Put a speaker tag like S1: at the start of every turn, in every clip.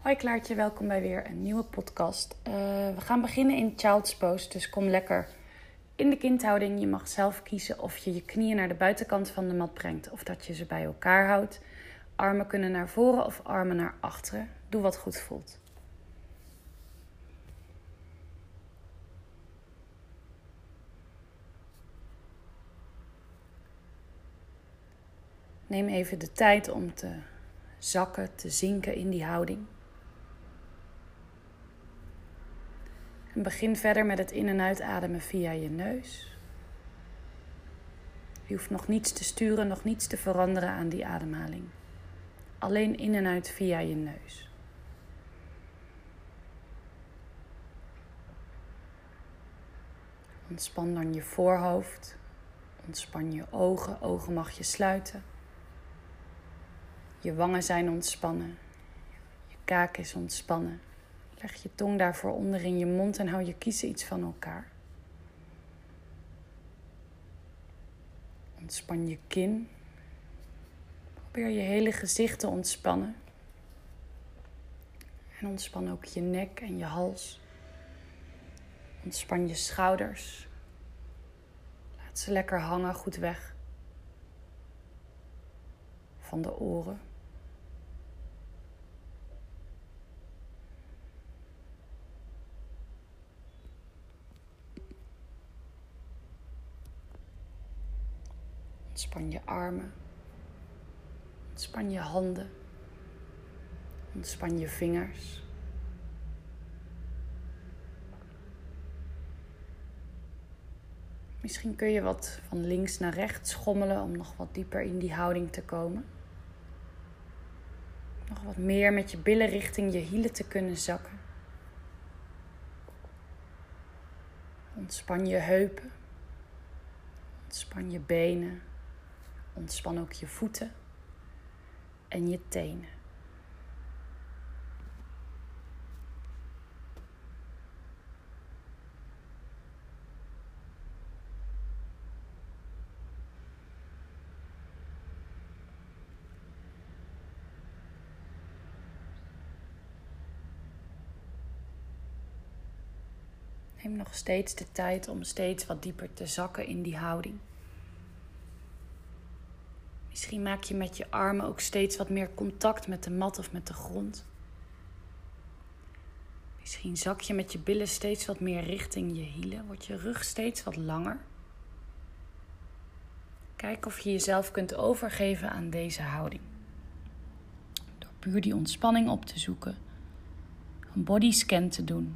S1: Hoi Klaartje, welkom bij weer een nieuwe podcast. Uh, we gaan beginnen in Child's Pose, dus kom lekker in de kindhouding. Je mag zelf kiezen of je je knieën naar de buitenkant van de mat brengt of dat je ze bij elkaar houdt. Armen kunnen naar voren of armen naar achteren. Doe wat goed voelt. Neem even de tijd om te zakken, te zinken in die houding. Begin verder met het in- en uitademen via je neus. Je hoeft nog niets te sturen, nog niets te veranderen aan die ademhaling. Alleen in en uit via je neus. Ontspan dan je voorhoofd. Ontspan je ogen. Ogen mag je sluiten. Je wangen zijn ontspannen. Je kaak is ontspannen. Leg je tong daarvoor onder in je mond en hou je kiezen iets van elkaar. Ontspan je kin. Probeer je hele gezicht te ontspannen. En ontspan ook je nek en je hals. Ontspan je schouders. Laat ze lekker hangen, goed weg. Van de oren. Ontspan je armen. Ontspan je handen. Ontspan je vingers. Misschien kun je wat van links naar rechts schommelen om nog wat dieper in die houding te komen. Nog wat meer met je billen richting je hielen te kunnen zakken. Ontspan je heupen. Ontspan je benen. Ontspan ook je voeten en je tenen. Neem nog steeds de tijd om steeds wat dieper te zakken in die houding. Misschien maak je met je armen ook steeds wat meer contact met de mat of met de grond. Misschien zak je met je billen steeds wat meer richting je hielen. Wordt je rug steeds wat langer. Kijk of je jezelf kunt overgeven aan deze houding. Door puur die ontspanning op te zoeken. Een bodyscan te doen.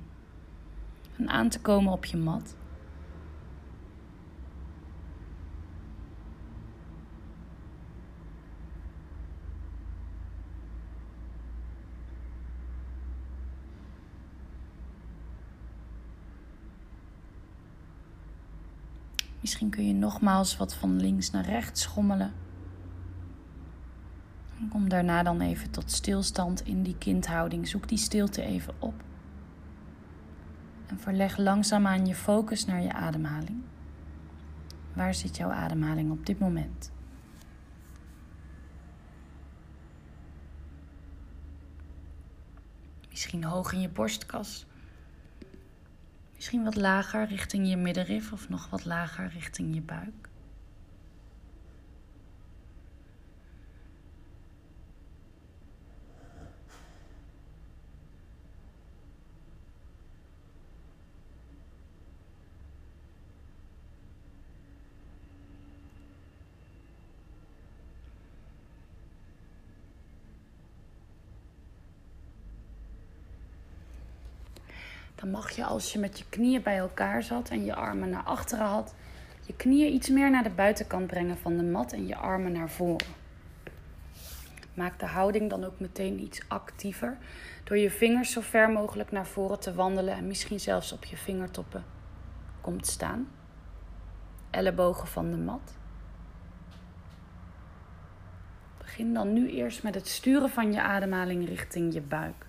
S1: En aan te komen op je mat. Misschien kun je nogmaals wat van links naar rechts schommelen. En kom daarna dan even tot stilstand in die kindhouding. Zoek die stilte even op. En verleg langzaamaan je focus naar je ademhaling. Waar zit jouw ademhaling op dit moment? Misschien hoog in je borstkas Misschien wat lager richting je middenrif of nog wat lager richting je buik. Dan mag je als je met je knieën bij elkaar zat en je armen naar achteren had, je knieën iets meer naar de buitenkant brengen van de mat en je armen naar voren. Maak de houding dan ook meteen iets actiever door je vingers zo ver mogelijk naar voren te wandelen en misschien zelfs op je vingertoppen komt staan. Ellebogen van de mat. Begin dan nu eerst met het sturen van je ademhaling richting je buik.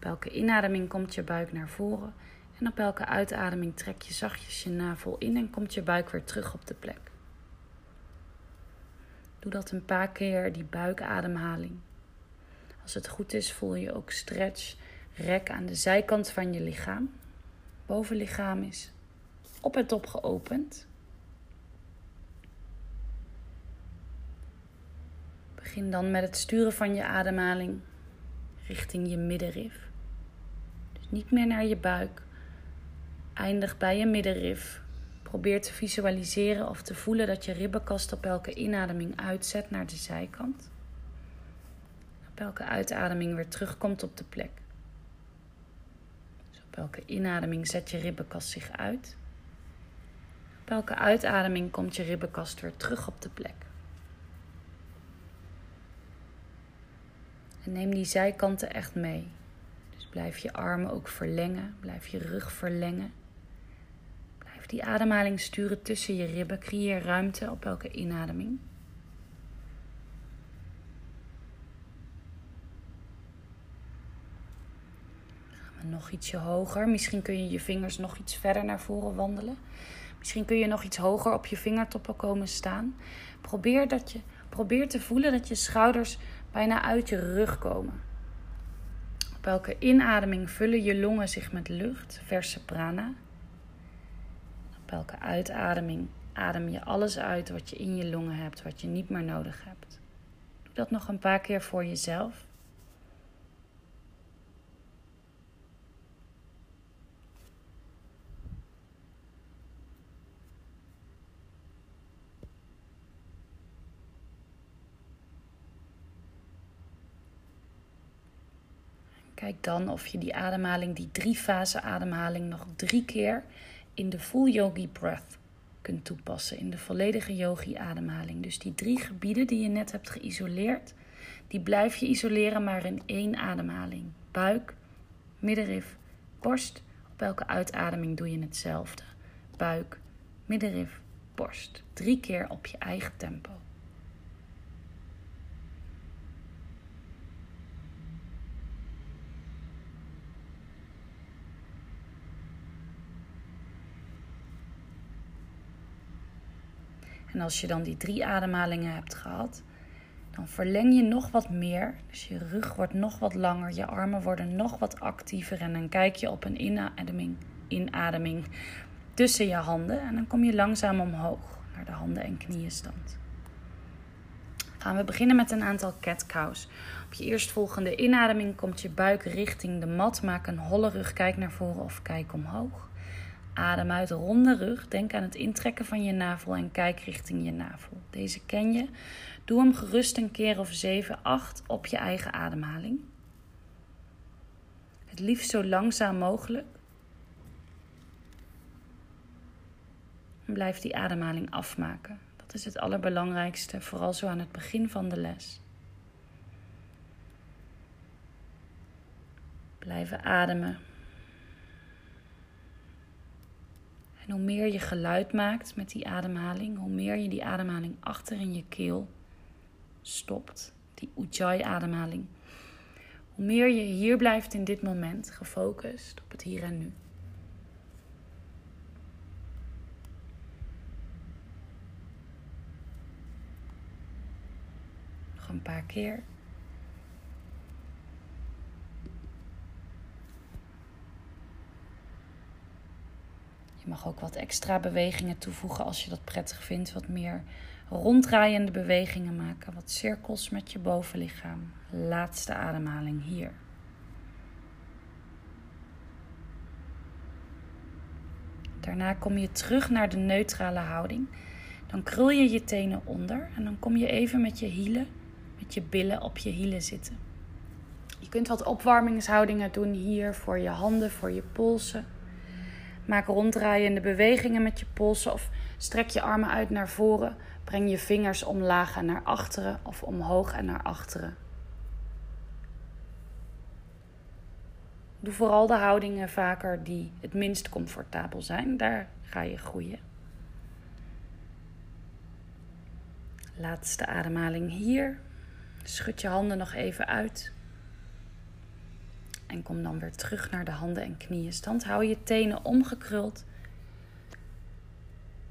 S1: Op elke inademing komt je buik naar voren en op elke uitademing trek je zachtjes je navel in en komt je buik weer terug op de plek. Doe dat een paar keer, die buikademhaling. Als het goed is, voel je ook stretch, rek aan de zijkant van je lichaam. Bovenlichaam is op en top geopend. Begin dan met het sturen van je ademhaling richting je middenrif. Niet meer naar je buik. Eindig bij je middenrif. Probeer te visualiseren of te voelen dat je ribbenkast op elke inademing uitzet naar de zijkant. Op elke uitademing weer terugkomt op de plek. Dus op elke inademing zet je ribbenkast zich uit. Op elke uitademing komt je ribbenkast weer terug op de plek. En neem die zijkanten echt mee. Blijf je armen ook verlengen, blijf je rug verlengen. Blijf die ademhaling sturen tussen je ribben. Creëer ruimte op elke inademing. Gaan we nog ietsje hoger. Misschien kun je je vingers nog iets verder naar voren wandelen. Misschien kun je nog iets hoger op je vingertoppen komen staan. Probeer, dat je, probeer te voelen dat je schouders bijna uit je rug komen. Op elke inademing vullen je longen zich met lucht, verse prana. Op elke uitademing adem je alles uit wat je in je longen hebt, wat je niet meer nodig hebt. Doe dat nog een paar keer voor jezelf. Kijk dan of je die ademhaling, die drie fase ademhaling, nog drie keer in de full yogi breath kunt toepassen. In de volledige yogi ademhaling. Dus die drie gebieden die je net hebt geïsoleerd, die blijf je isoleren maar in één ademhaling. Buik, middenrif, borst. Op elke uitademing doe je hetzelfde. Buik, middenrif, borst. Drie keer op je eigen tempo. En als je dan die drie ademhalingen hebt gehad, dan verleng je nog wat meer. Dus je rug wordt nog wat langer, je armen worden nog wat actiever. En dan kijk je op een inademing, inademing tussen je handen. En dan kom je langzaam omhoog naar de handen- en knieënstand. Gaan we beginnen met een aantal cat cows. Op je eerstvolgende inademing komt je buik richting de mat. Maak een holle rug, kijk naar voren of kijk omhoog. Adem uit, ronde rug. Denk aan het intrekken van je navel en kijk richting je navel. Deze ken je. Doe hem gerust een keer of 7, 8 op je eigen ademhaling. Het liefst zo langzaam mogelijk. En blijf die ademhaling afmaken. Dat is het allerbelangrijkste, vooral zo aan het begin van de les. Blijven ademen. En hoe meer je geluid maakt met die ademhaling, hoe meer je die ademhaling achter in je keel stopt, die Ujjayi-ademhaling, hoe meer je hier blijft in dit moment, gefocust op het hier en nu. Nog een paar keer. Mag ook wat extra bewegingen toevoegen als je dat prettig vindt. Wat meer ronddraaiende bewegingen maken. Wat cirkels met je bovenlichaam. Laatste ademhaling hier. Daarna kom je terug naar de neutrale houding. Dan krul je je tenen onder en dan kom je even met je hielen, met je billen op je hielen zitten. Je kunt wat opwarmingshoudingen doen hier voor je handen, voor je polsen. Maak ronddraaiende bewegingen met je polsen of strek je armen uit naar voren. Breng je vingers omlaag en naar achteren of omhoog en naar achteren. Doe vooral de houdingen vaker die het minst comfortabel zijn. Daar ga je groeien. Laatste ademhaling hier. Schud je handen nog even uit. En kom dan weer terug naar de handen en knieën. Stand hou je tenen omgekruld.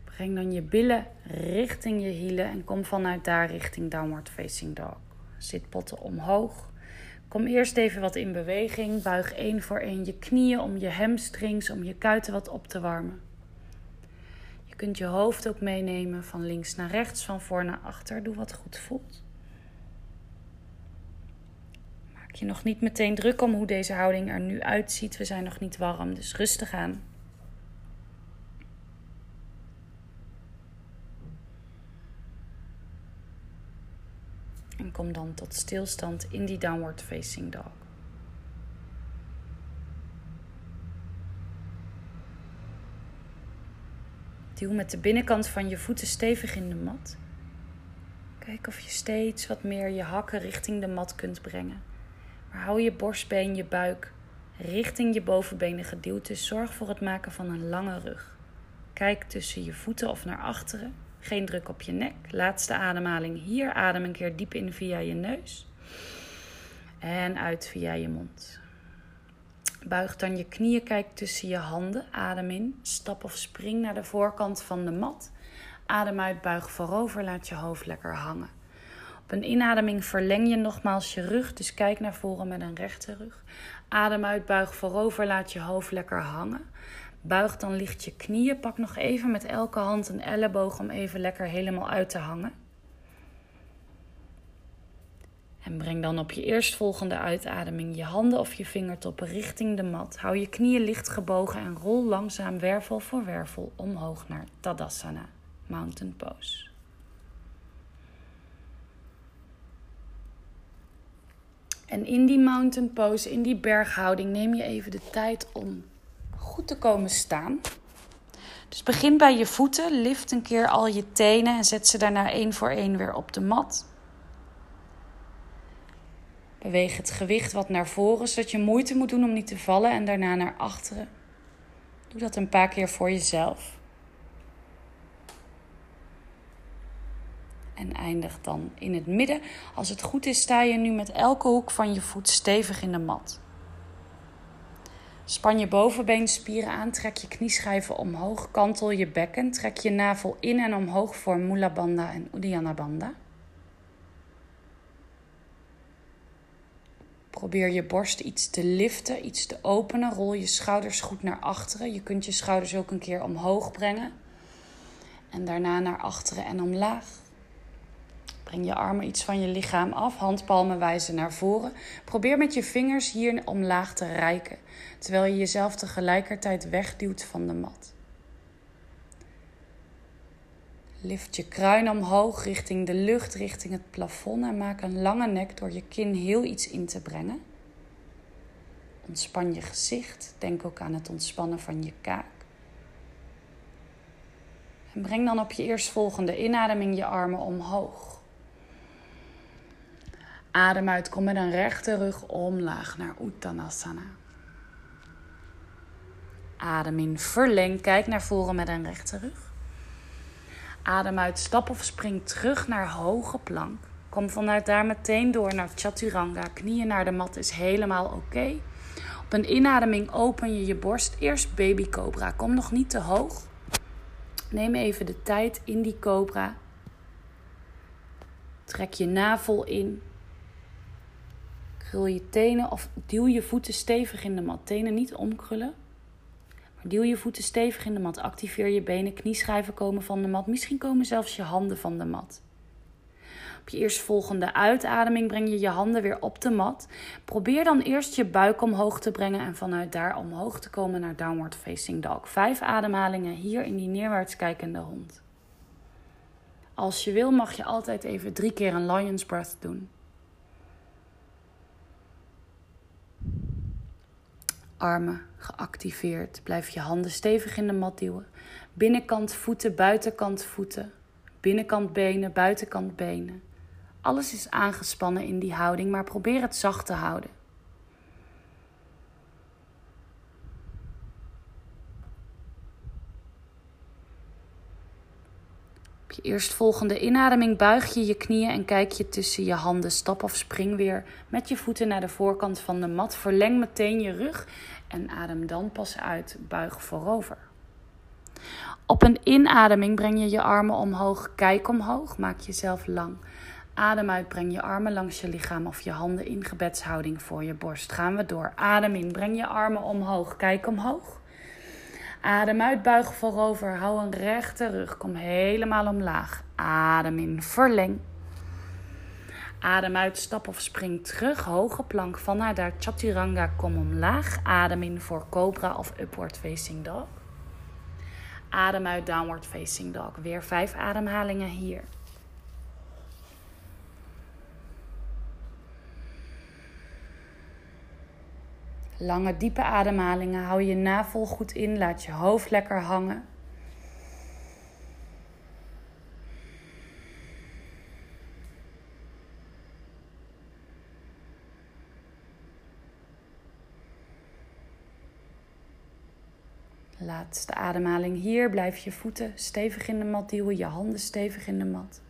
S1: Breng dan je billen richting je hielen en kom vanuit daar richting downward facing dog. Zit potten omhoog. Kom eerst even wat in beweging. Buig één voor één je knieën om je hamstrings, om je kuiten wat op te warmen. Je kunt je hoofd ook meenemen van links naar rechts, van voor naar achter. Doe wat goed voelt. Maak je nog niet meteen druk om hoe deze houding er nu uitziet. We zijn nog niet warm, dus rustig aan. En kom dan tot stilstand in die downward facing dog. Duw met de binnenkant van je voeten stevig in de mat. Kijk of je steeds wat meer je hakken richting de mat kunt brengen. Hou je borstbeen, je buik richting je bovenbenen geduwd. Dus zorg voor het maken van een lange rug. Kijk tussen je voeten of naar achteren. Geen druk op je nek. Laatste ademhaling hier. Adem een keer diep in via je neus. En uit via je mond. Buig dan je knieën, kijk tussen je handen. Adem in. Stap of spring naar de voorkant van de mat. Adem uit, buig voorover. Laat je hoofd lekker hangen. Op een inademing verleng je nogmaals je rug. Dus kijk naar voren met een rechte rug. Adem uit, buig voorover. Laat je hoofd lekker hangen. Buig dan licht je knieën. Pak nog even met elke hand een elleboog om even lekker helemaal uit te hangen. En breng dan op je eerstvolgende uitademing je handen of je vingertoppen richting de mat. Hou je knieën licht gebogen en rol langzaam wervel voor wervel omhoog naar Tadasana, Mountain Pose. En in die mountain pose, in die berghouding, neem je even de tijd om goed te komen staan. Dus begin bij je voeten, lift een keer al je tenen en zet ze daarna één voor één weer op de mat. Beweeg het gewicht wat naar voren, zodat je moeite moet doen om niet te vallen en daarna naar achteren. Doe dat een paar keer voor jezelf. En eindig dan in het midden. Als het goed is, sta je nu met elke hoek van je voet stevig in de mat. Span je bovenbeenspieren aan, trek je knieschijven omhoog, kantel je bekken, trek je navel in en omhoog voor Mula Bandha en Uddiyana Bandha. Probeer je borst iets te liften, iets te openen. Rol je schouders goed naar achteren. Je kunt je schouders ook een keer omhoog brengen. En daarna naar achteren en omlaag. Breng je armen iets van je lichaam af, handpalmen wijzen naar voren. Probeer met je vingers hier omlaag te reiken, terwijl je jezelf tegelijkertijd wegduwt van de mat. Lift je kruin omhoog richting de lucht, richting het plafond en maak een lange nek door je kin heel iets in te brengen. Ontspan je gezicht, denk ook aan het ontspannen van je kaak. En breng dan op je eerstvolgende inademing je armen omhoog. Adem uit, kom met een rechte rug omlaag naar Uttanasana. Adem in, verleng, kijk naar voren met een rechte rug. Adem uit, stap of spring terug naar hoge plank. Kom vanuit daar meteen door naar Chaturanga. Knieën naar de mat is helemaal oké. Op een inademing open je je borst. Eerst baby cobra. Kom nog niet te hoog. Neem even de tijd in die cobra. Trek je navel in. Krul je tenen of duw je voeten stevig in de mat. Tenen niet omkrullen. Maar duw je voeten stevig in de mat. Activeer je benen, knieschijven komen van de mat. Misschien komen zelfs je handen van de mat. Op je eerstvolgende uitademing breng je je handen weer op de mat. Probeer dan eerst je buik omhoog te brengen en vanuit daar omhoog te komen naar downward facing dog. Vijf ademhalingen hier in die neerwaarts kijkende hond. Als je wil mag je altijd even drie keer een lion's breath doen. Armen geactiveerd. Blijf je handen stevig in de mat duwen. Binnenkant voeten, buitenkant voeten. Binnenkant benen, buitenkant benen. Alles is aangespannen in die houding, maar probeer het zacht te houden. Je eerstvolgende inademing buig je je knieën en kijk je tussen je handen. Stap of spring weer met je voeten naar de voorkant van de mat. Verleng meteen je rug en adem dan pas uit. Buig voorover. Op een inademing breng je je armen omhoog. Kijk omhoog. Maak jezelf lang. Adem uit, breng je armen langs je lichaam of je handen in gebedshouding voor je borst. Gaan we door. Adem in, breng je armen omhoog. Kijk omhoog. Adem uit, buig voorover. Hou een rechte rug. Kom helemaal omlaag. Adem in, verleng. Adem uit, stap of spring terug. Hoge plank vanuit daar. Chaturanga, kom omlaag. Adem in voor cobra of upward facing dog. Adem uit, downward facing dog. Weer vijf ademhalingen hier. Lange, diepe ademhalingen. Hou je navel goed in. Laat je hoofd lekker hangen. Laatste ademhaling hier. Blijf je voeten stevig in de mat duwen, je handen stevig in de mat.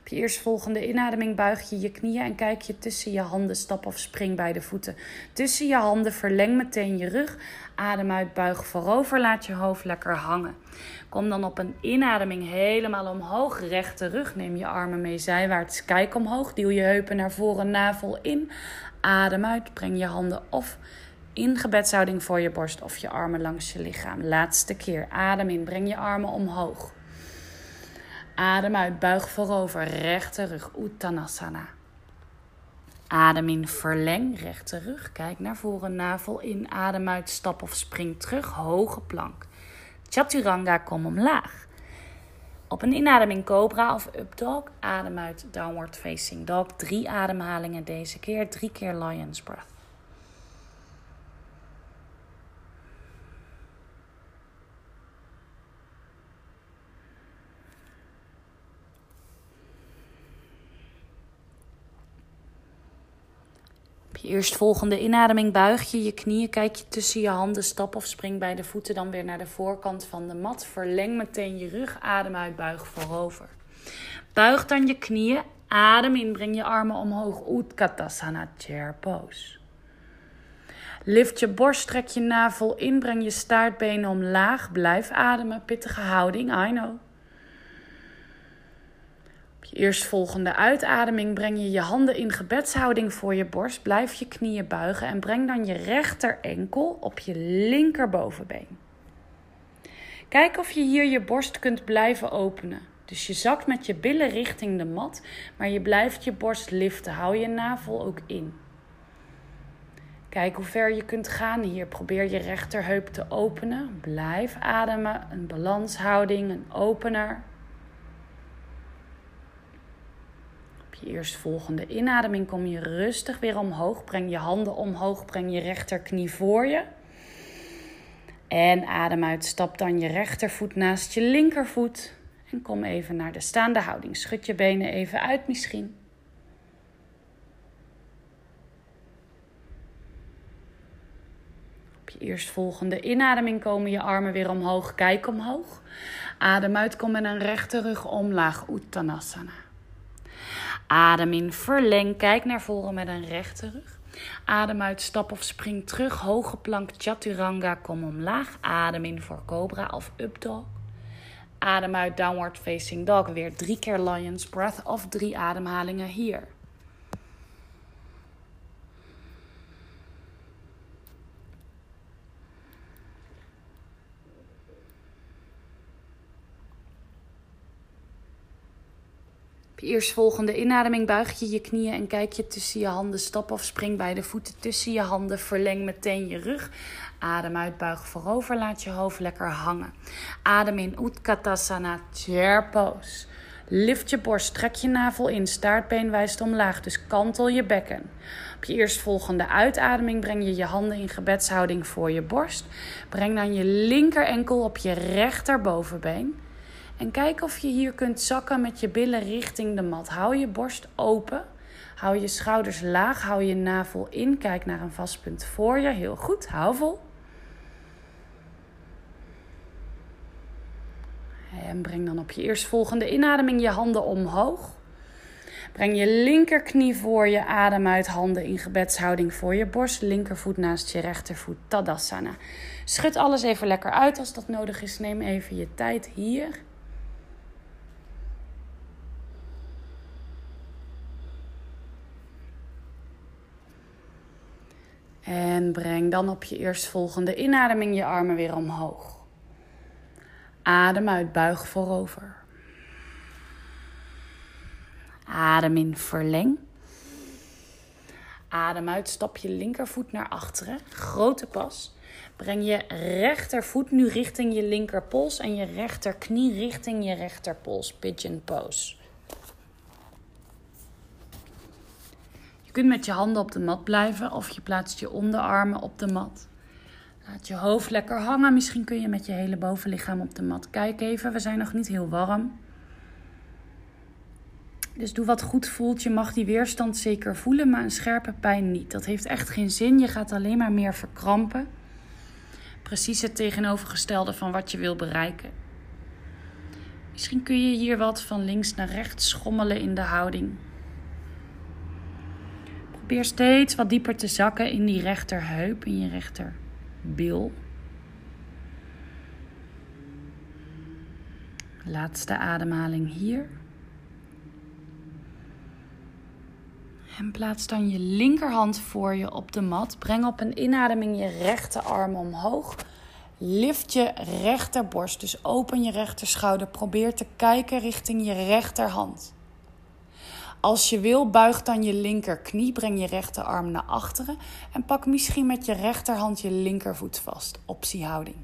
S1: Op je eerstvolgende inademing buig je je knieën en kijk je tussen je handen. Stap of spring bij de voeten. Tussen je handen verleng meteen je rug. Adem uit, buig voorover. Laat je hoofd lekker hangen. Kom dan op een inademing helemaal omhoog. Rechte rug. Neem je armen mee zijwaarts. Kijk omhoog. Duw je heupen naar voren. Navel in. Adem uit. Breng je handen of in gebedshouding voor je borst of je armen langs je lichaam. Laatste keer. Adem in. Breng je armen omhoog. Adem uit, buig voorover, rechte rug, Uttanasana. Adem in, verleng, rechte rug, kijk naar voren, navel in. Adem uit, stap of spring terug, hoge plank. Chaturanga, kom omlaag. Op een inademing cobra of up dog, adem uit, downward facing dog. Drie ademhalingen deze keer, drie keer lion's breath. Je eerstvolgende inademing buig je je knieën, kijk je tussen je handen, stap of spring bij de voeten dan weer naar de voorkant van de mat. Verleng meteen je rug, adem uit, buig voorover. Buig dan je knieën, adem in, breng je armen omhoog, Utkatasana chair pose. Lift je borst, trek je navel in, breng je staartbenen omlaag, blijf ademen, pittige houding, I know je eerstvolgende uitademing breng je je handen in gebedshouding voor je borst. Blijf je knieën buigen en breng dan je rechter enkel op je linkerbovenbeen. Kijk of je hier je borst kunt blijven openen. Dus je zakt met je billen richting de mat, maar je blijft je borst liften. Hou je navel ook in. Kijk hoe ver je kunt gaan hier. Probeer je rechterheup te openen. Blijf ademen. Een balanshouding, een opener. Je eerstvolgende inademing kom je rustig weer omhoog. Breng je handen omhoog, breng je rechterknie voor je. En adem uit, stap dan je rechtervoet naast je linkervoet. En kom even naar de staande houding. Schud je benen even uit misschien. Op je eerstvolgende inademing komen je armen weer omhoog. Kijk omhoog. Adem uit, kom met een rechte rug omlaag. Uttanasana. Adem in, verleng, kijk naar voren met een rechte rug. Adem uit, stap of spring terug, hoge plank chaturanga, kom omlaag. Adem in voor cobra of up dog. Adem uit, downward facing dog, weer drie keer lion's breath of drie ademhalingen hier. Je eerstvolgende inademing buig je je knieën en kijk je tussen je handen. Stap of spring bij de voeten tussen je handen. Verleng meteen je rug. Adem uit, buig voorover. Laat je hoofd lekker hangen. Adem in Utkatasana Chair Pose. Lift je borst, trek je navel in, staartbeen wijst omlaag, dus kantel je bekken. Op je eerstvolgende uitademing breng je je handen in gebedshouding voor je borst. Breng dan je linker enkel op je rechterbovenbeen. En kijk of je hier kunt zakken met je billen richting de mat. Hou je borst open. Hou je schouders laag. Hou je navel in. Kijk naar een vast punt voor je. Heel goed. Hou vol. En breng dan op je eerstvolgende inademing je handen omhoog. Breng je linkerknie voor je, adem uit, handen in gebedshouding voor je borst, linkervoet naast je rechtervoet, Tadasana. Schud alles even lekker uit als dat nodig is. Neem even je tijd hier. En breng dan op je eerstvolgende inademing je armen weer omhoog. Adem uit, buig voorover. Adem in, verleng. Adem uit, stap je linkervoet naar achteren. Grote pas. Breng je rechtervoet nu richting je linkerpols en je rechterknie richting je rechterpols. Pigeon pose. Met je handen op de mat blijven of je plaatst je onderarmen op de mat. Laat je hoofd lekker hangen. Misschien kun je met je hele bovenlichaam op de mat. Kijk even, we zijn nog niet heel warm. Dus doe wat goed voelt. Je mag die weerstand zeker voelen, maar een scherpe pijn niet. Dat heeft echt geen zin. Je gaat alleen maar meer verkrampen. Precies het tegenovergestelde van wat je wil bereiken. Misschien kun je hier wat van links naar rechts schommelen in de houding. Probeer steeds wat dieper te zakken in die rechterheup, in je rechterbil. Laatste ademhaling hier. En plaats dan je linkerhand voor je op de mat. Breng op een inademing je rechterarm omhoog. Lift je rechterborst, dus open je rechterschouder. Probeer te kijken richting je rechterhand. Als je wil, buig dan je linkerknie, breng je rechterarm naar achteren en pak misschien met je rechterhand je linkervoet vast. Optiehouding.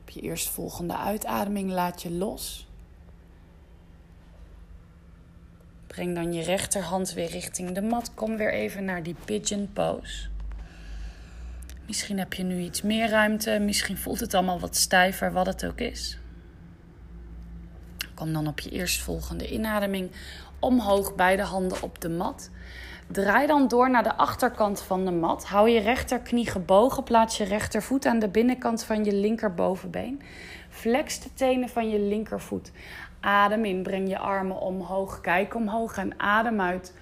S1: Op je eerstvolgende uitademing laat je los. Breng dan je rechterhand weer richting de mat. Kom weer even naar die pigeon pose. Misschien heb je nu iets meer ruimte. Misschien voelt het allemaal wat stijver, wat het ook is. Kom dan op je eerstvolgende inademing omhoog, beide handen op de mat. Draai dan door naar de achterkant van de mat. Hou je rechterknie gebogen. Plaats je rechtervoet aan de binnenkant van je linkerbovenbeen. Flex de tenen van je linkervoet. Adem in, breng je armen omhoog, kijk omhoog en adem uit.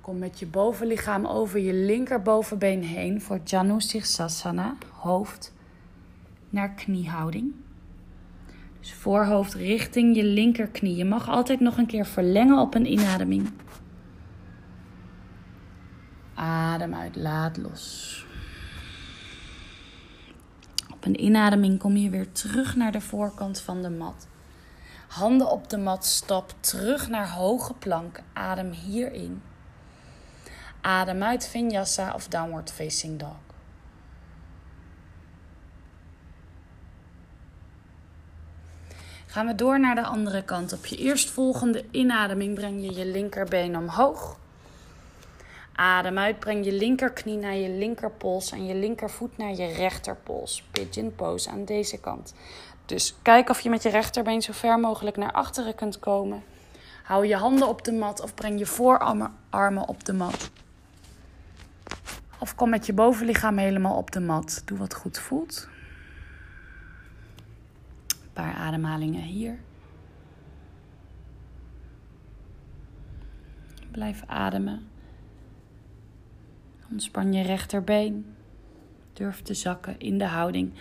S1: Kom met je bovenlichaam over je linkerbovenbeen heen voor Janu Sirsasana, hoofd naar kniehouding. Dus voorhoofd richting je linkerknie. Je mag altijd nog een keer verlengen op een inademing. Adem uit, laat los. Op een inademing kom je weer terug naar de voorkant van de mat. Handen op de mat, stap terug naar hoge plank. Adem hierin. Adem uit Vinyasa of Downward Facing Dog. Gaan we door naar de andere kant. Op je eerstvolgende inademing breng je je linkerbeen omhoog. Adem uit, breng je linkerknie naar je linkerpols en je linkervoet naar je rechterpols. Pigeon pose aan deze kant. Dus kijk of je met je rechterbeen zo ver mogelijk naar achteren kunt komen. Hou je handen op de mat of breng je voorarmen op de mat. Of kom met je bovenlichaam helemaal op de mat. Doe wat goed voelt. Ademhalingen hier. Blijf ademen. Ontspan je rechterbeen. Durf te zakken in de houding.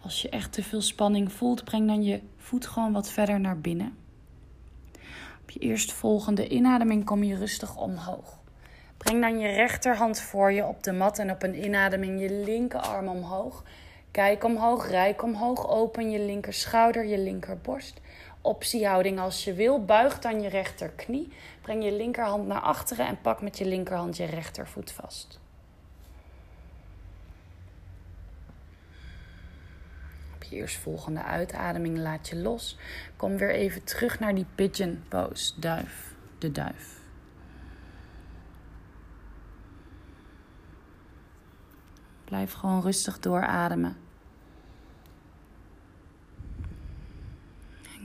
S1: Als je echt te veel spanning voelt, breng dan je voet gewoon wat verder naar binnen. Op je eerstvolgende inademing kom je rustig omhoog. Breng dan je rechterhand voor je op de mat en op een inademing je linkerarm omhoog. Kijk omhoog, rijk omhoog, open je linker schouder, je linkerborst. Optiehouding als je wil, buig dan je rechterknie. Breng je linkerhand naar achteren en pak met je linkerhand je rechtervoet vast. je eerstvolgende uitademing laat je los. Kom weer even terug naar die pigeon pose, duif, de duif. Blijf gewoon rustig doorademen.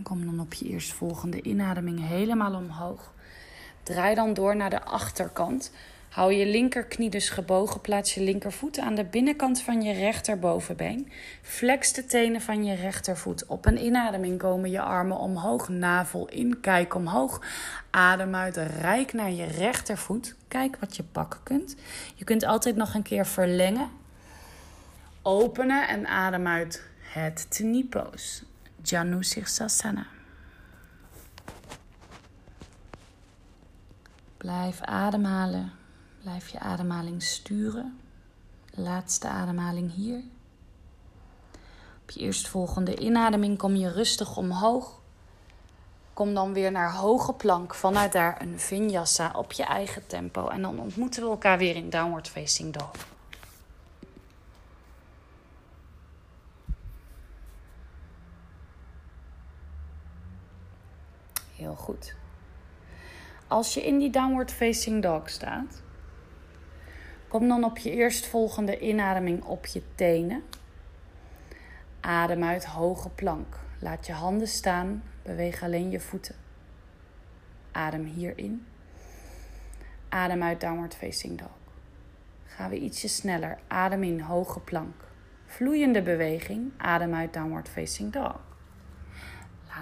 S1: Kom dan op je eerstvolgende inademing helemaal omhoog. Draai dan door naar de achterkant. Hou je linkerknie dus gebogen. Plaats je linkervoet aan de binnenkant van je rechterbovenbeen. Flex de tenen van je rechtervoet. Op een inademing komen je armen omhoog. Navel in. Kijk omhoog. Adem uit. Rijk naar je rechtervoet. Kijk wat je pakken kunt. Je kunt altijd nog een keer verlengen. Openen en adem uit. Het Tni pose. Janu Sirsasana. Blijf ademhalen. Blijf je ademhaling sturen. Laatste ademhaling hier. Op je eerstvolgende inademing kom je rustig omhoog. Kom dan weer naar hoge plank. Vanuit daar een vinyasa op je eigen tempo. En dan ontmoeten we elkaar weer in downward facing dog. Goed. Als je in die downward facing dog staat, kom dan op je eerstvolgende inademing op je tenen. Adem uit hoge plank. Laat je handen staan, beweeg alleen je voeten. Adem hierin. Adem uit downward facing dog. Gaan we ietsje sneller. Adem in hoge plank. Vloeiende beweging. Adem uit downward facing dog.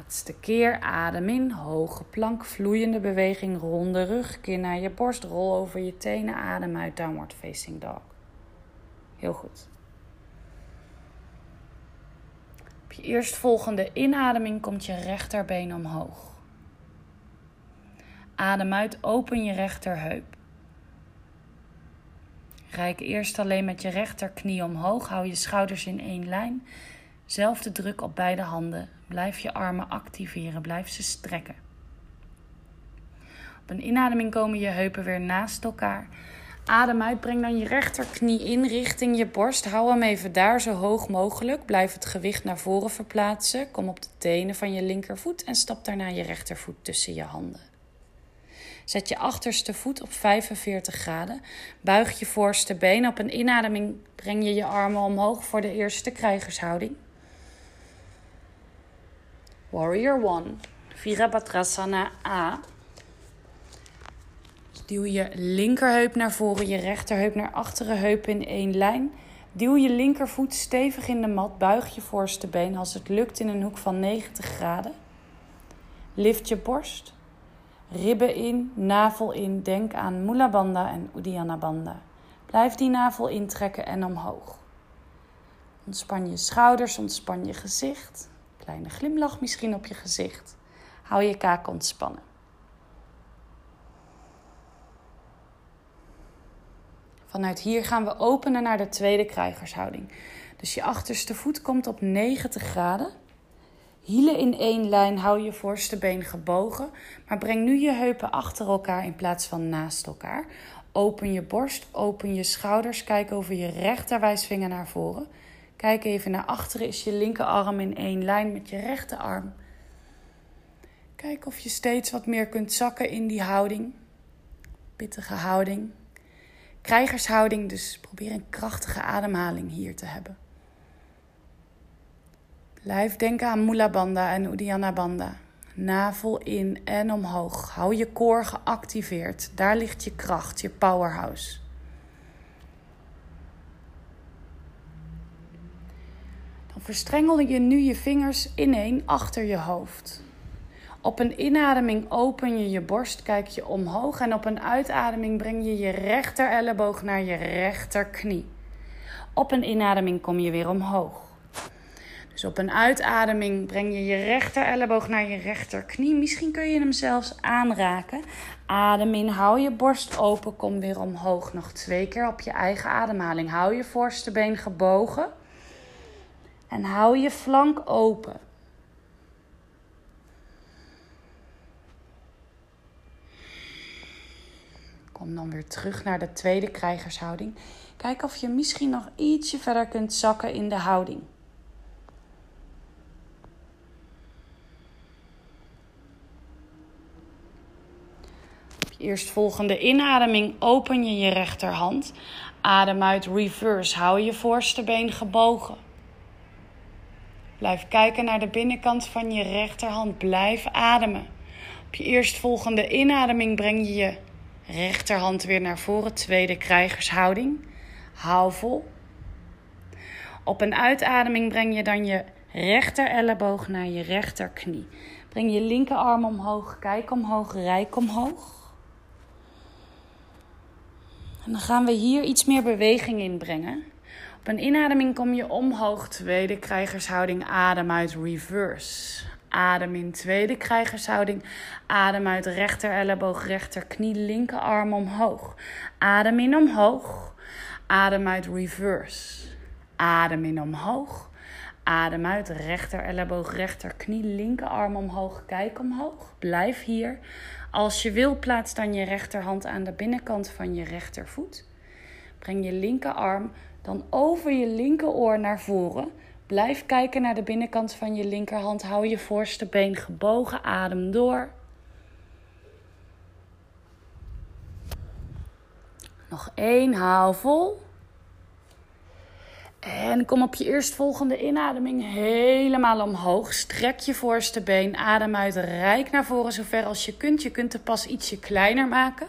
S1: Laatste keer adem in, hoge plank, vloeiende beweging, ronde rug, kin naar je borst, rol over je tenen, adem uit, downward facing dog. Heel goed. Op je eerstvolgende inademing komt je rechterbeen omhoog. Adem uit, open je rechterheup. Rijk eerst alleen met je rechterknie omhoog, hou je schouders in één lijn. Zelfde druk op beide handen. Blijf je armen activeren, blijf ze strekken. Op een inademing komen je heupen weer naast elkaar. Adem uit, breng dan je rechterknie in richting je borst. Hou hem even daar zo hoog mogelijk. Blijf het gewicht naar voren verplaatsen. Kom op de tenen van je linkervoet en stap daarna je rechtervoet tussen je handen. Zet je achterste voet op 45 graden. Buig je voorste been. Op een inademing breng je je armen omhoog voor de eerste krijgershouding. Warrior 1, Virabhadrasana A. duw je linkerheup naar voren, je rechterheup naar achteren, heup in één lijn. Duw je linkervoet stevig in de mat, buig je voorste been als het lukt in een hoek van 90 graden. Lift je borst, ribben in, navel in. Denk aan Mula Bandha en Uddiyana Bandha. Blijf die navel intrekken en omhoog. Ontspan je schouders, ontspan je gezicht. Kleine glimlach misschien op je gezicht. Hou je kaak ontspannen. Vanuit hier gaan we openen naar de tweede krijgershouding. Dus je achterste voet komt op 90 graden. Hielen in één lijn, hou je voorste been gebogen. Maar breng nu je heupen achter elkaar in plaats van naast elkaar. Open je borst, open je schouders. Kijk over je rechterwijsvinger naar voren. Kijk even naar achteren. Is je linkerarm in één lijn met je rechterarm? Kijk of je steeds wat meer kunt zakken in die houding. Pittige houding. Krijgershouding, dus probeer een krachtige ademhaling hier te hebben. Blijf denken aan Mula Bandha en Uddiyana Bandha. Navel in en omhoog. Hou je koor geactiveerd. Daar ligt je kracht, je powerhouse. Verstrengel je nu je vingers ineen achter je hoofd. Op een inademing open je je borst, kijk je omhoog en op een uitademing breng je je rechter elleboog naar je rechterknie. Op een inademing kom je weer omhoog. Dus op een uitademing breng je je rechter elleboog naar je rechterknie. Misschien kun je hem zelfs aanraken. Adem in, hou je borst open, kom weer omhoog. Nog twee keer op je eigen ademhaling. Hou je voorste been gebogen. En hou je flank open. Kom dan weer terug naar de tweede krijgershouding. Kijk of je misschien nog ietsje verder kunt zakken in de houding. Op je eerstvolgende inademing open je je rechterhand. Adem uit reverse. Hou je voorste been gebogen. Blijf kijken naar de binnenkant van je rechterhand. Blijf ademen. Op je eerstvolgende inademing breng je je rechterhand weer naar voren. Tweede krijgershouding. Hou vol. Op een uitademing breng je dan je rechter elleboog naar je rechterknie. Breng je linkerarm omhoog. Kijk omhoog. Rijk omhoog. En dan gaan we hier iets meer beweging in brengen. Op een inademing kom je omhoog, tweede krijgershouding, adem uit reverse. Adem in tweede krijgershouding. Adem uit rechter elleboog, rechter knie, linkerarm omhoog. Adem in omhoog. Adem uit reverse. Adem in omhoog. Adem uit rechter elleboog, rechter knie, linkerarm omhoog. Kijk omhoog. Blijf hier. Als je wil, plaats dan je rechterhand aan de binnenkant van je rechtervoet. Breng je linkerarm dan over je linkeroor naar voren. Blijf kijken naar de binnenkant van je linkerhand. Hou je voorste been gebogen. Adem door. Nog één, haal vol. En kom op je eerstvolgende inademing helemaal omhoog. Strek je voorste been. Adem uit. Rijk naar voren zover als je kunt. Je kunt de pas ietsje kleiner maken.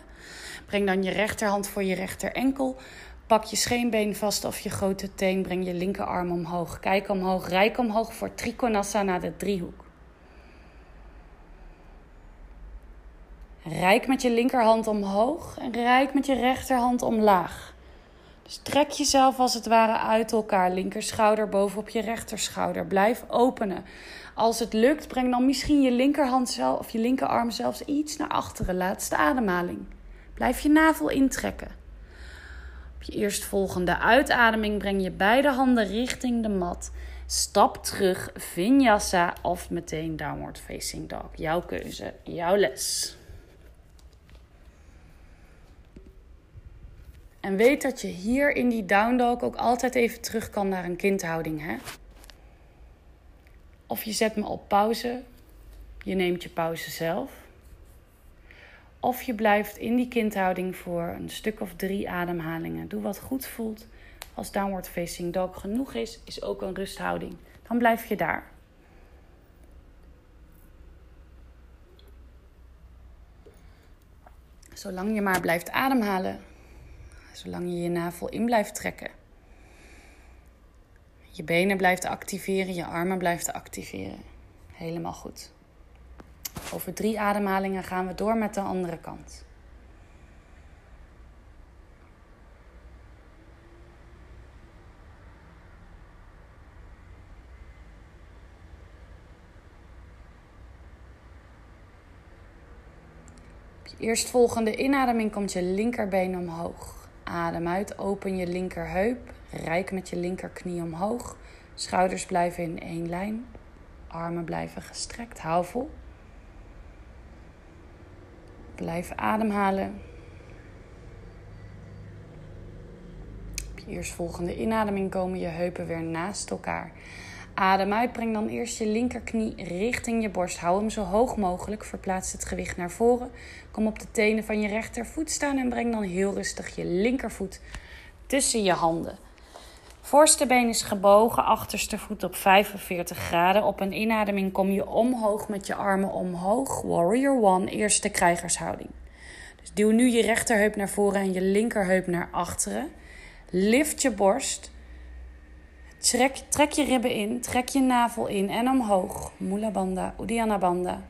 S1: Breng dan je rechterhand voor je rechter enkel. Pak je scheenbeen vast of je grote teen. Breng je linkerarm omhoog. Kijk omhoog. Rijk omhoog voor Trikonasana, de driehoek. Rijk met je linkerhand omhoog en rijk met je rechterhand omlaag. Dus trek jezelf als het ware uit elkaar. Linkerschouder bovenop je rechterschouder. Blijf openen. Als het lukt, breng dan misschien je linkerhand zelf, of je linkerarm zelfs iets naar achteren. Laatste ademhaling. Blijf je navel intrekken. Op je eerstvolgende uitademing breng je beide handen richting de mat. Stap terug, vinyasa of meteen downward facing dog. Jouw keuze, jouw les. En weet dat je hier in die down dog ook altijd even terug kan naar een kindhouding. Hè? Of je zet me op pauze. Je neemt je pauze zelf. Of je blijft in die kindhouding voor een stuk of drie ademhalingen. Doe wat goed voelt. Als downward facing dog genoeg is, is ook een rusthouding. Dan blijf je daar. Zolang je maar blijft ademhalen, zolang je je navel in blijft trekken. Je benen blijft activeren, je armen blijft activeren. Helemaal goed. Over drie ademhalingen gaan we door met de andere kant. Op je eerstvolgende inademing komt je linkerbeen omhoog. Adem uit, open je linkerheup. Rijk met je linkerknie omhoog. Schouders blijven in één lijn. Armen blijven gestrekt. Hou vol. Blijf ademhalen. Op je eerstvolgende inademing komen je heupen weer naast elkaar. Adem uit, breng dan eerst je linkerknie richting je borst. Hou hem zo hoog mogelijk. Verplaats het gewicht naar voren. Kom op de tenen van je rechtervoet staan en breng dan heel rustig je linkervoet tussen je handen. Voorste been is gebogen, achterste voet op 45 graden. Op een inademing kom je omhoog met je armen omhoog. Warrior One, eerste krijgershouding. Dus duw nu je rechterheup naar voren en je linkerheup naar achteren. Lift je borst. Trek, trek je ribben in, trek je navel in en omhoog. Mula Bandha, Uddiyana Bandha.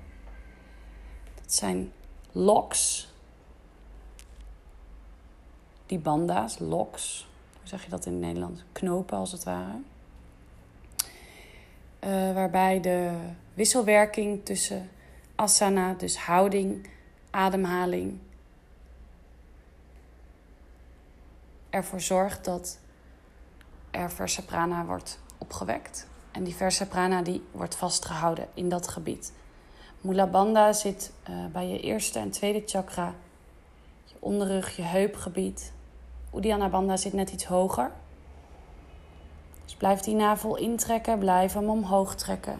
S1: Dat zijn locks. Die banda's, locks zeg je dat in het Nederlands? Knopen als het ware. Uh, waarbij de wisselwerking tussen asana, dus houding, ademhaling, ervoor zorgt dat er versa prana wordt opgewekt. En die versa prana die wordt vastgehouden in dat gebied. Mula Bandha zit uh, bij je eerste en tweede chakra, je onderrug, je heupgebied, Uddiyana Bandha zit net iets hoger. Dus blijf die navel intrekken, blijf hem omhoog trekken.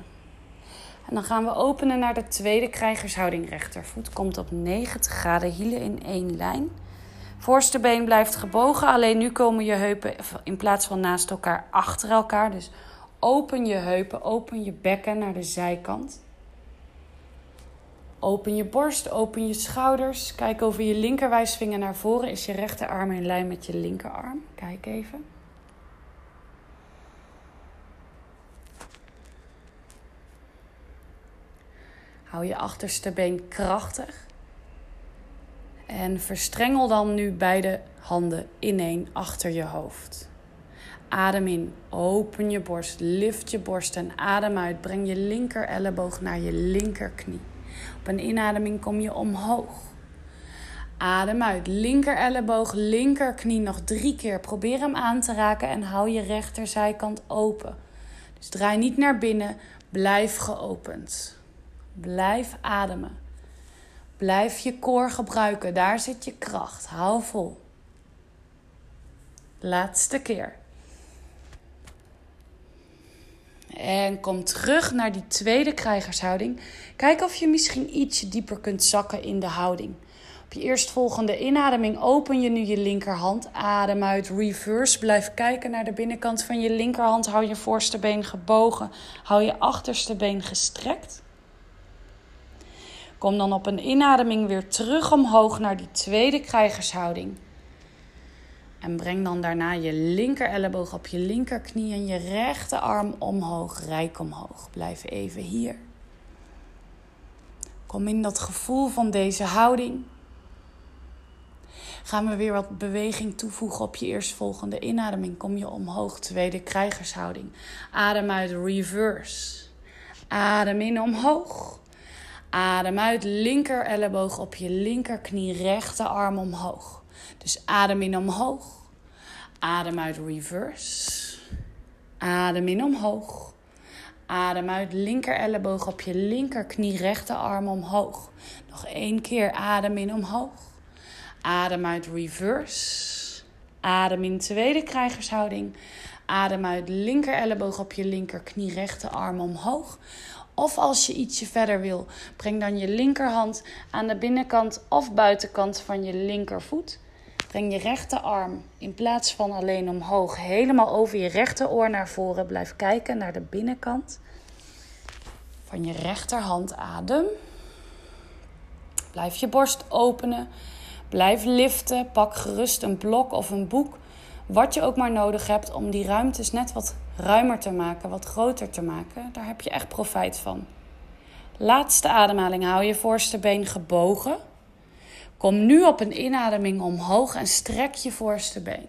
S1: En dan gaan we openen naar de tweede krijgershouding. Rechtervoet komt op 90 graden, hielen in één lijn. Voorste been blijft gebogen, alleen nu komen je heupen in plaats van naast elkaar achter elkaar. Dus open je heupen, open je bekken naar de zijkant. Open je borst, open je schouders. Kijk over je linkerwijsvinger naar voren. Is je rechterarm in lijn met je linkerarm? Kijk even. Hou je achterste been krachtig. En verstrengel dan nu beide handen ineen achter je hoofd. Adem in, open je borst, lift je borst en adem uit. Breng je linker elleboog naar je linkerknie. Op een inademing kom je omhoog. Adem uit, linker elleboog, linkerknie nog drie keer. Probeer hem aan te raken en hou je rechterzijkant open. Dus draai niet naar binnen, blijf geopend. Blijf ademen. Blijf je koor gebruiken, daar zit je kracht. Hou vol. Laatste keer. En kom terug naar die tweede krijgershouding. Kijk of je misschien ietsje dieper kunt zakken in de houding. Op je eerstvolgende inademing open je nu je linkerhand. Adem uit, reverse. Blijf kijken naar de binnenkant van je linkerhand. Hou je voorste been gebogen. Hou je achterste been gestrekt. Kom dan op een inademing weer terug omhoog naar die tweede krijgershouding. En breng dan daarna je linker elleboog op je linkerknie en je rechterarm omhoog, rijk omhoog. Blijf even hier. Kom in dat gevoel van deze houding. Gaan we weer wat beweging toevoegen op je eerstvolgende inademing. Kom je omhoog, tweede krijgershouding. Adem uit, reverse. Adem in omhoog. Adem uit, linker elleboog op je linkerknie, rechterarm omhoog. Dus adem in omhoog. Adem uit reverse. Adem in omhoog. Adem uit linker elleboog op je linkerknie, rechterarm omhoog. Nog één keer adem in omhoog. Adem uit reverse. Adem in tweede krijgershouding. Adem uit linker elleboog op je linkerknie, rechterarm omhoog. Of als je ietsje verder wil, breng dan je linkerhand aan de binnenkant of buitenkant van je linkervoet. Breng je rechterarm in plaats van alleen omhoog helemaal over je rechteroor naar voren. Blijf kijken naar de binnenkant van je rechterhand. Adem. Blijf je borst openen. Blijf liften. Pak gerust een blok of een boek. Wat je ook maar nodig hebt om die ruimtes net wat ruimer te maken, wat groter te maken. Daar heb je echt profijt van. Laatste ademhaling. Hou je voorste been gebogen. Kom nu op een inademing omhoog en strek je voorste been.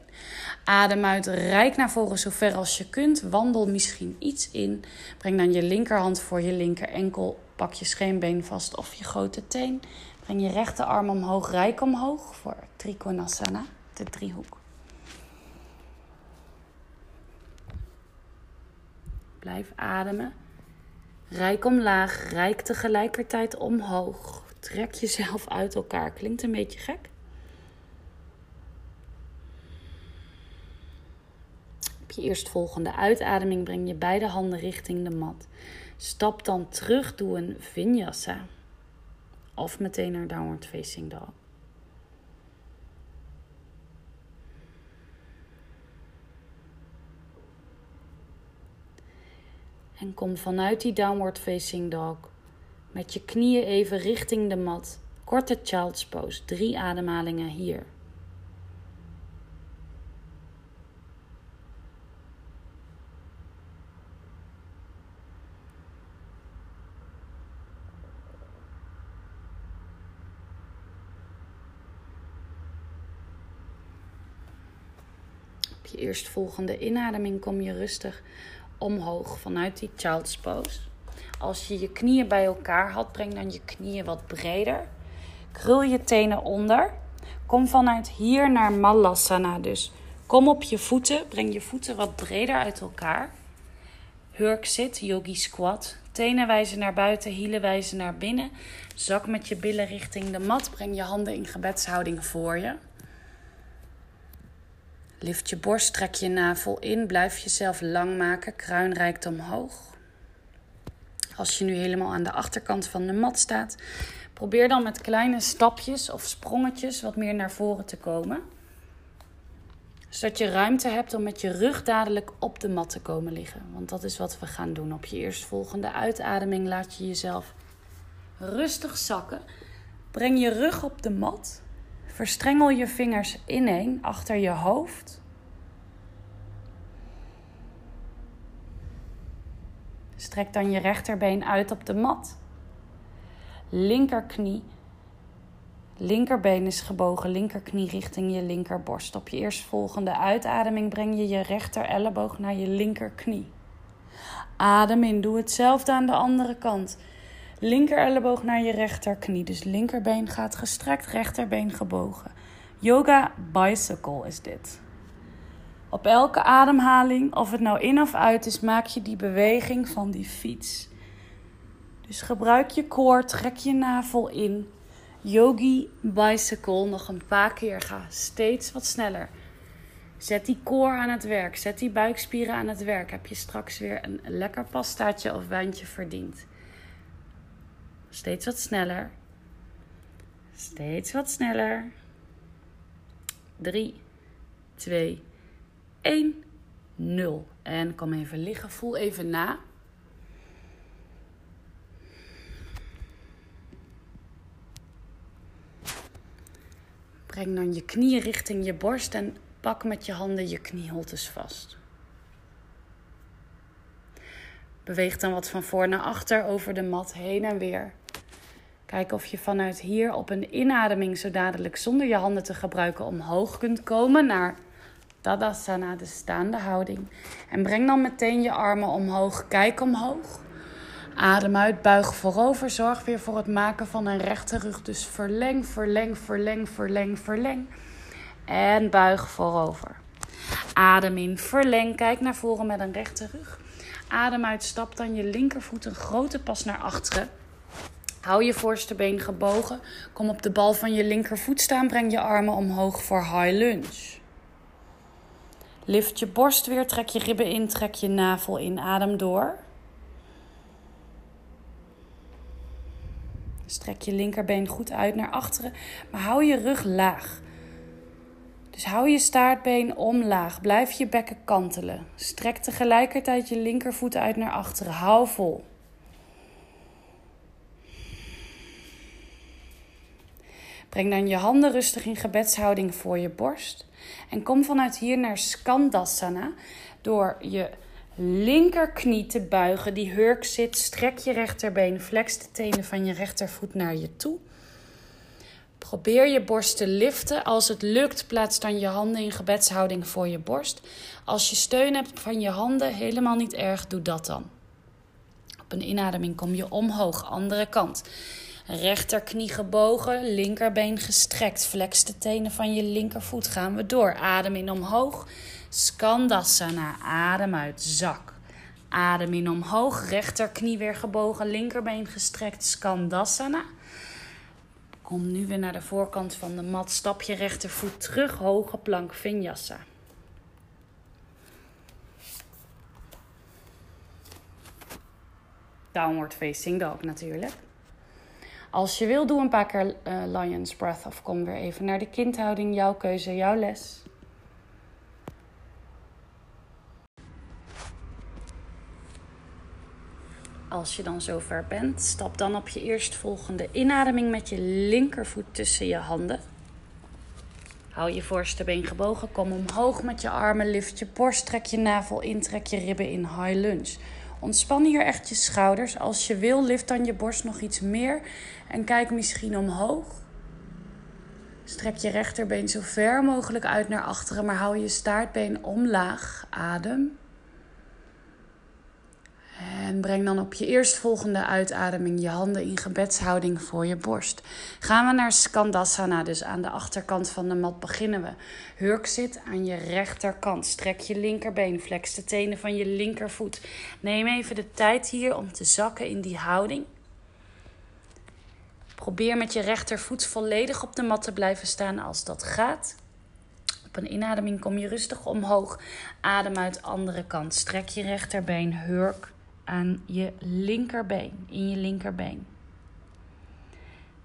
S1: Adem uit, rijk naar voren zo ver als je kunt. Wandel misschien iets in. Breng dan je linkerhand voor je linker enkel. Pak je scheenbeen vast of je grote teen. Breng je rechterarm omhoog, rijk omhoog voor Trikonasana, de driehoek. Blijf ademen. Rijk omlaag, rijk tegelijkertijd omhoog. Trek jezelf uit elkaar. Klinkt een beetje gek. Op je eerstvolgende uitademing breng je beide handen richting de mat. Stap dan terug, doe een vinyasa. Of meteen naar downward facing dog. En kom vanuit die downward facing dog met je knieën even richting de mat. Korte child's pose. Drie ademhalingen hier. Op je eerstvolgende inademing kom je rustig omhoog vanuit die child's pose. Als je je knieën bij elkaar had, breng dan je knieën wat breder. Krul je tenen onder. Kom vanuit hier naar Malasana. Dus kom op je voeten. Breng je voeten wat breder uit elkaar. Hurk zit, yogi squat. Tenen wijzen naar buiten, hielen wijzen naar binnen. Zak met je billen richting de mat. Breng je handen in gebedshouding voor je. Lift je borst, trek je navel in. Blijf jezelf lang maken. Kruin reikt omhoog. Als je nu helemaal aan de achterkant van de mat staat, probeer dan met kleine stapjes of sprongetjes wat meer naar voren te komen. Zodat je ruimte hebt om met je rug dadelijk op de mat te komen liggen. Want dat is wat we gaan doen. Op je eerstvolgende uitademing laat je jezelf rustig zakken. Breng je rug op de mat. Verstrengel je vingers ineen achter je hoofd. Strek dan je rechterbeen uit op de mat. Linkerknie Linkerbeen is gebogen, linkerknie richting je linkerborst. Op je eerstvolgende uitademing breng je je rechter elleboog naar je linkerknie. Adem in, doe hetzelfde aan de andere kant. Linker elleboog naar je rechterknie. Dus linkerbeen gaat gestrekt, rechterbeen gebogen. Yoga bicycle is dit. Op elke ademhaling, of het nou in of uit is, maak je die beweging van die fiets. Dus gebruik je koor, trek je navel in. Yogi bicycle nog een paar keer. Ga steeds wat sneller. Zet die koor aan het werk. Zet die buikspieren aan het werk. Heb je straks weer een lekker pastaatje of wijntje verdiend. Steeds wat sneller. Steeds wat sneller. 3, 2, 1, 0. En kom even liggen. Voel even na. Breng dan je knieën richting je borst en pak met je handen je knieholtes vast. Beweeg dan wat van voor naar achter over de mat heen en weer. Kijk of je vanuit hier op een inademing zo dadelijk zonder je handen te gebruiken omhoog kunt komen naar Tadasana, de staande houding. En breng dan meteen je armen omhoog. Kijk omhoog. Adem uit, buig voorover. Zorg weer voor het maken van een rechte rug. Dus verleng, verleng, verleng, verleng, verleng. En buig voorover. Adem in, verleng. Kijk naar voren met een rechte rug. Adem uit, stap dan je linkervoet een grote pas naar achteren. Hou je voorste been gebogen. Kom op de bal van je linkervoet staan. Breng je armen omhoog voor high lunge. Lift je borst weer, trek je ribben in, trek je navel in. Adem door. Strek je linkerbeen goed uit naar achteren, maar hou je rug laag. Dus hou je staartbeen omlaag. Blijf je bekken kantelen. Strek tegelijkertijd je linkervoet uit naar achteren. Hou vol. Breng dan je handen rustig in gebedshouding voor je borst. En kom vanuit hier naar Skandasana. Door je linkerknie te buigen. Die hurk zit. Strek je rechterbeen. Flex de tenen van je rechtervoet naar je toe. Probeer je borst te liften. Als het lukt, plaats dan je handen in gebedshouding voor je borst. Als je steun hebt van je handen, helemaal niet erg, doe dat dan. Op een inademing kom je omhoog, andere kant. Rechterknie gebogen, linkerbeen gestrekt. Flex de tenen van je linkervoet. Gaan we door. Adem in omhoog. Skandasana. Adem uit. Zak. Adem in omhoog. Rechterknie weer gebogen. Linkerbeen gestrekt. Skandasana. Kom nu weer naar de voorkant van de mat. Stap je rechtervoet terug. Hoge plank vinyasa. Downward facing dog natuurlijk. Als je wil, doe een paar keer uh, Lion's Breath of kom weer even naar de kindhouding. Jouw keuze, jouw les. Als je dan zover bent, stap dan op je eerstvolgende inademing met je linkervoet tussen je handen. Hou je voorste been gebogen, kom omhoog met je armen, lift je borst, trek je navel in, trek je ribben in high lunge. Ontspan hier echt je schouders. Als je wil, lift dan je borst nog iets meer en kijk misschien omhoog. Strek je rechterbeen zo ver mogelijk uit naar achteren, maar hou je staartbeen omlaag. Adem. En breng dan op je eerstvolgende uitademing je handen in gebedshouding voor je borst. Gaan we naar Skandasana, dus aan de achterkant van de mat beginnen we. Hurk zit aan je rechterkant. Strek je linkerbeen, flex de tenen van je linkervoet. Neem even de tijd hier om te zakken in die houding. Probeer met je rechtervoet volledig op de mat te blijven staan als dat gaat. Op een inademing kom je rustig omhoog. Adem uit andere kant. Strek je rechterbeen, hurk aan je linkerbeen, in je linkerbeen.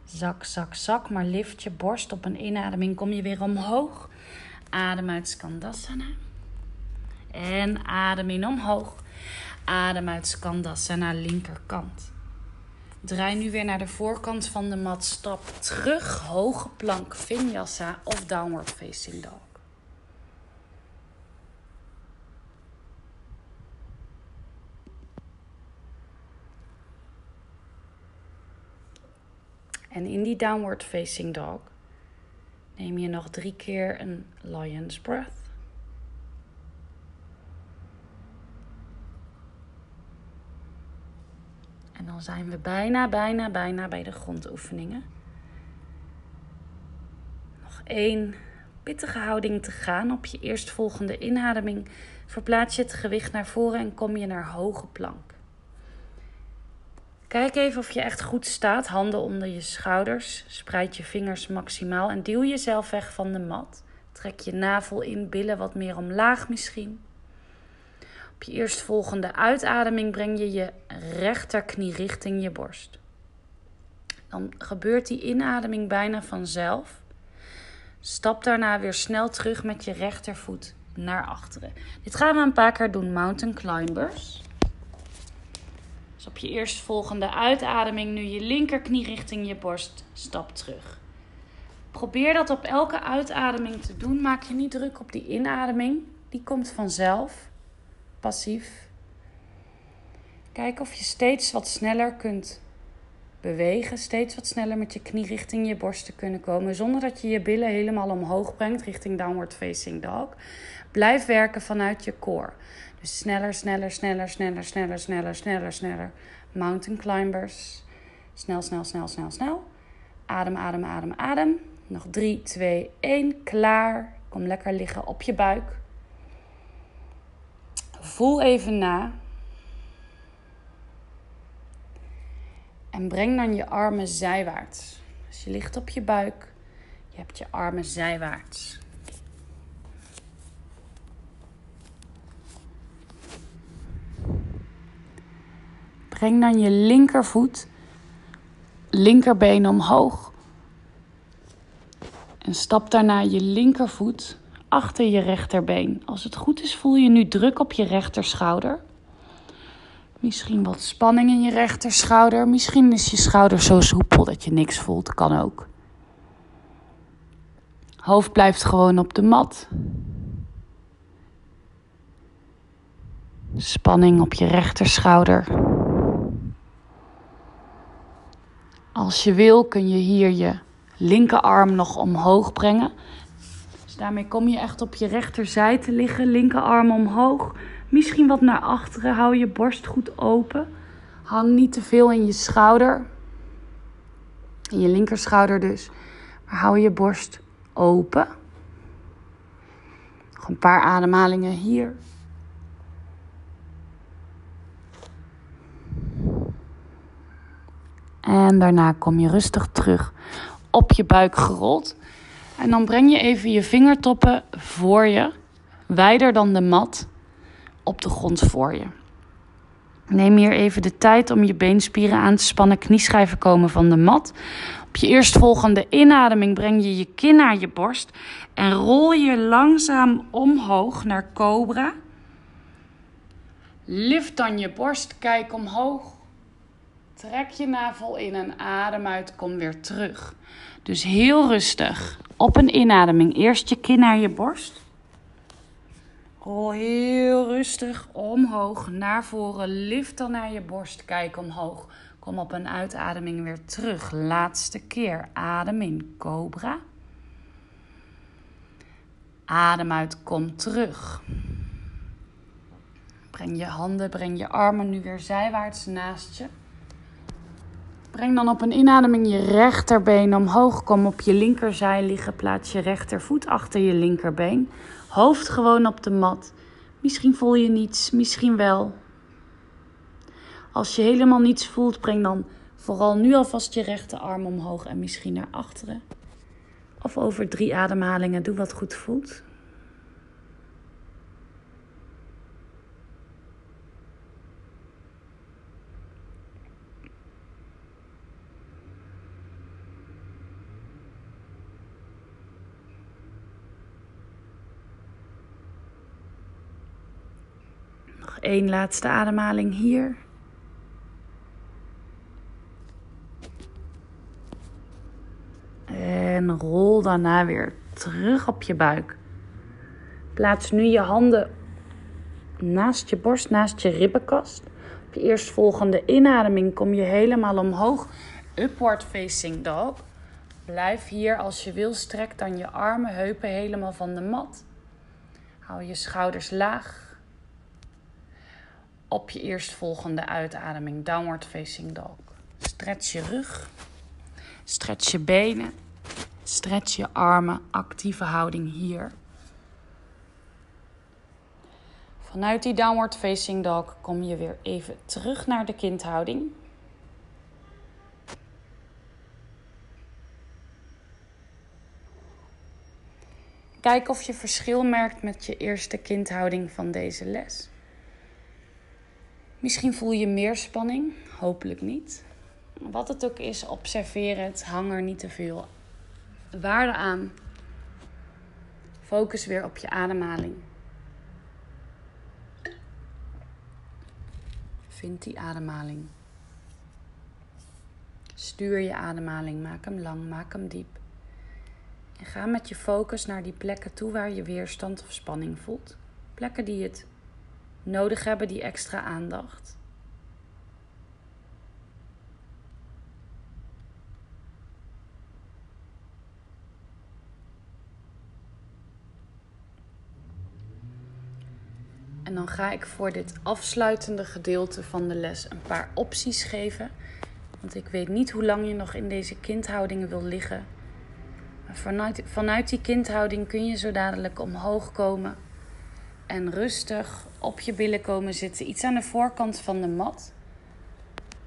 S1: Zak, zak, zak, maar lift je borst op een inademing. Kom je weer omhoog. Adem uit Skandasana. En adem in omhoog. Adem uit Skandasana, linkerkant. Draai nu weer naar de voorkant van de mat. Stap terug. Hoge plank, vinyasa of downward facing dog. En in die downward facing dog neem je nog drie keer een lion's breath. En dan zijn we bijna, bijna, bijna bij de grondoefeningen. Nog één pittige houding te gaan. Op je eerstvolgende inademing verplaats je het gewicht naar voren en kom je naar hoge plank. Kijk even of je echt goed staat. Handen onder je schouders. Spreid je vingers maximaal en duw jezelf weg van de mat. Trek je navel in, billen wat meer omlaag misschien. Op je eerstvolgende uitademing breng je je rechterknie richting je borst. Dan gebeurt die inademing bijna vanzelf. Stap daarna weer snel terug met je rechtervoet naar achteren. Dit gaan we een paar keer doen, mountain climbers. Op je eerstvolgende uitademing nu je linkerknie richting je borst, stap terug. Probeer dat op elke uitademing te doen. Maak je niet druk op die inademing. Die komt vanzelf, passief. Kijk of je steeds wat sneller kunt bewegen. Steeds wat sneller met je knie richting je borst te kunnen komen. Zonder dat je je billen helemaal omhoog brengt richting downward facing dog. Blijf werken vanuit je core. Dus sneller, sneller, sneller, sneller, sneller, sneller, sneller, sneller. Mountain climbers. Snel, snel, snel, snel, snel. Adem, adem, adem, adem. Nog 3, 2, 1. Klaar. Kom lekker liggen op je buik. Voel even na. En breng dan je armen zijwaarts. Dus je ligt op je buik. Je hebt je armen zijwaarts. Breng dan je linkervoet, linkerbeen omhoog. En stap daarna je linkervoet achter je rechterbeen. Als het goed is, voel je nu druk op je rechterschouder. Misschien wat spanning in je rechterschouder. Misschien is je schouder zo soepel dat je niks voelt. Kan ook. Hoofd blijft gewoon op de mat. Spanning op je rechterschouder. Als je wil kun je hier je linkerarm nog omhoog brengen. Dus daarmee kom je echt op je rechterzij te liggen. Linkerarm omhoog. Misschien wat naar achteren. Hou je borst goed open. Hang niet te veel in je schouder. In je linkerschouder dus. Maar hou je borst open. Nog een paar ademhalingen hier. En daarna kom je rustig terug op je buik gerold. En dan breng je even je vingertoppen voor je, wijder dan de mat, op de grond voor je. Neem hier even de tijd om je beenspieren aan te spannen. Knieschijven komen van de mat. Op je eerstvolgende inademing breng je je kin naar je borst en rol je langzaam omhoog naar cobra. Lift dan je borst, kijk omhoog. Trek je navel in en adem uit, kom weer terug. Dus heel rustig. Op een inademing eerst je kin naar je borst. Rol heel rustig omhoog naar voren. Lift dan naar je borst. Kijk omhoog. Kom op een uitademing weer terug. Laatste keer. Adem in. Cobra. Adem uit. Kom terug. Breng je handen, breng je armen nu weer zijwaarts naast je. Breng dan op een inademing je rechterbeen omhoog. Kom op je linkerzij liggen. Plaats je rechtervoet achter je linkerbeen. Hoofd gewoon op de mat. Misschien voel je niets, misschien wel. Als je helemaal niets voelt, breng dan vooral nu alvast je rechterarm omhoog en misschien naar achteren. Of over drie ademhalingen, doe wat goed voelt. Één laatste ademhaling hier. En rol daarna weer terug op je buik. Plaats nu je handen naast je borst, naast je ribbenkast. Op je eerstvolgende inademing kom je helemaal omhoog upward facing dog. Blijf hier als je wil. Strek dan je armen, heupen helemaal van de mat. Hou je schouders laag. Op je eerstvolgende uitademing, downward facing dog. Stretch je rug. Stretch je benen. Stretch je armen. Actieve houding hier. Vanuit die downward facing dog kom je weer even terug naar de kindhouding. Kijk of je verschil merkt met je eerste kindhouding van deze les. Misschien voel je meer spanning, hopelijk niet. Wat het ook is, observeer het. Hang er niet te veel waarde aan. Focus weer op je ademhaling. Vind die ademhaling. Stuur je ademhaling, maak hem lang, maak hem diep. En ga met je focus naar die plekken toe waar je weerstand of spanning voelt. Plekken die het nodig hebben, die extra aandacht. En dan ga ik voor dit afsluitende gedeelte van de les een paar opties geven. Want ik weet niet hoe lang je nog in deze kindhoudingen wil liggen. Vanuit, vanuit die kindhouding kun je zo dadelijk omhoog komen. En rustig op je billen komen zitten. Iets aan de voorkant van de mat.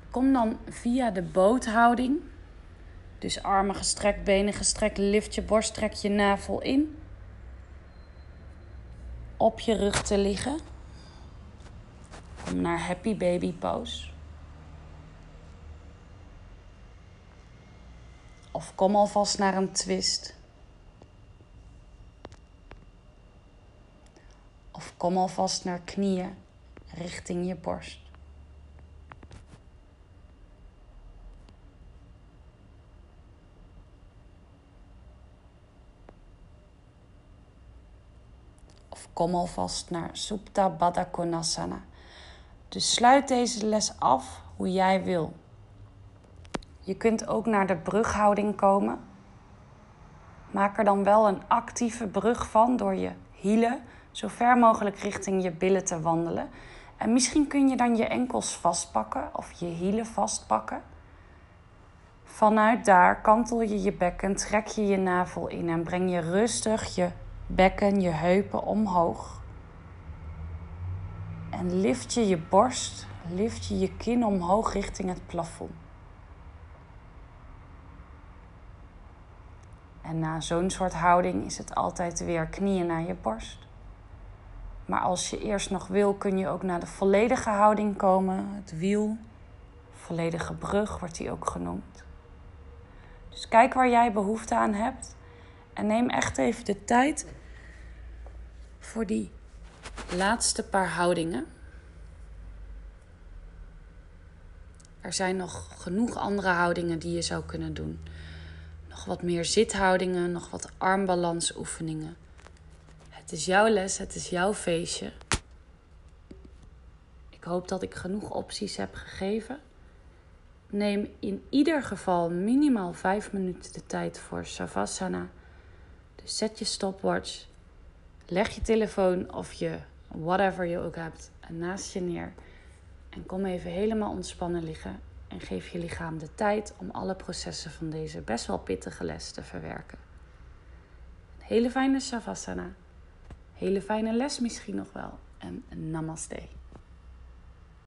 S1: Kom dan via de boothouding. Dus armen gestrekt, benen gestrekt. Lift je borst, trek je navel in. Op je rug te liggen. Kom naar Happy Baby Pose. Of kom alvast naar een twist. Of kom alvast naar knieën richting je borst. Of kom alvast naar Supta Baddha Konasana. Dus sluit deze les af hoe jij wil. Je kunt ook naar de brughouding komen. Maak er dan wel een actieve brug van door je hielen zo ver mogelijk richting je billen te wandelen. En misschien kun je dan je enkels vastpakken of je hielen vastpakken. Vanuit daar kantel je je bekken, trek je je navel in en breng je rustig je bekken, je heupen omhoog. En lift je je borst, lift je je kin omhoog richting het plafond. En na zo'n soort houding is het altijd weer knieën naar je borst. Maar als je eerst nog wil, kun je ook naar de volledige houding komen. Het wiel, volledige brug wordt die ook genoemd. Dus kijk waar jij behoefte aan hebt. En neem echt even de tijd voor die laatste paar houdingen. Er zijn nog genoeg andere houdingen die je zou kunnen doen. Nog wat meer zithoudingen, nog wat armbalansoefeningen. Het is jouw les, het is jouw feestje. Ik hoop dat ik genoeg opties heb gegeven. Neem in ieder geval minimaal 5 minuten de tijd voor Savasana. Dus zet je stopwatch, leg je telefoon of je whatever je ook hebt naast je neer. En kom even helemaal ontspannen liggen en geef je lichaam de tijd om alle processen van deze best wel pittige les te verwerken. Een hele fijne Savasana. Hele fijne les misschien nog wel. En namaste.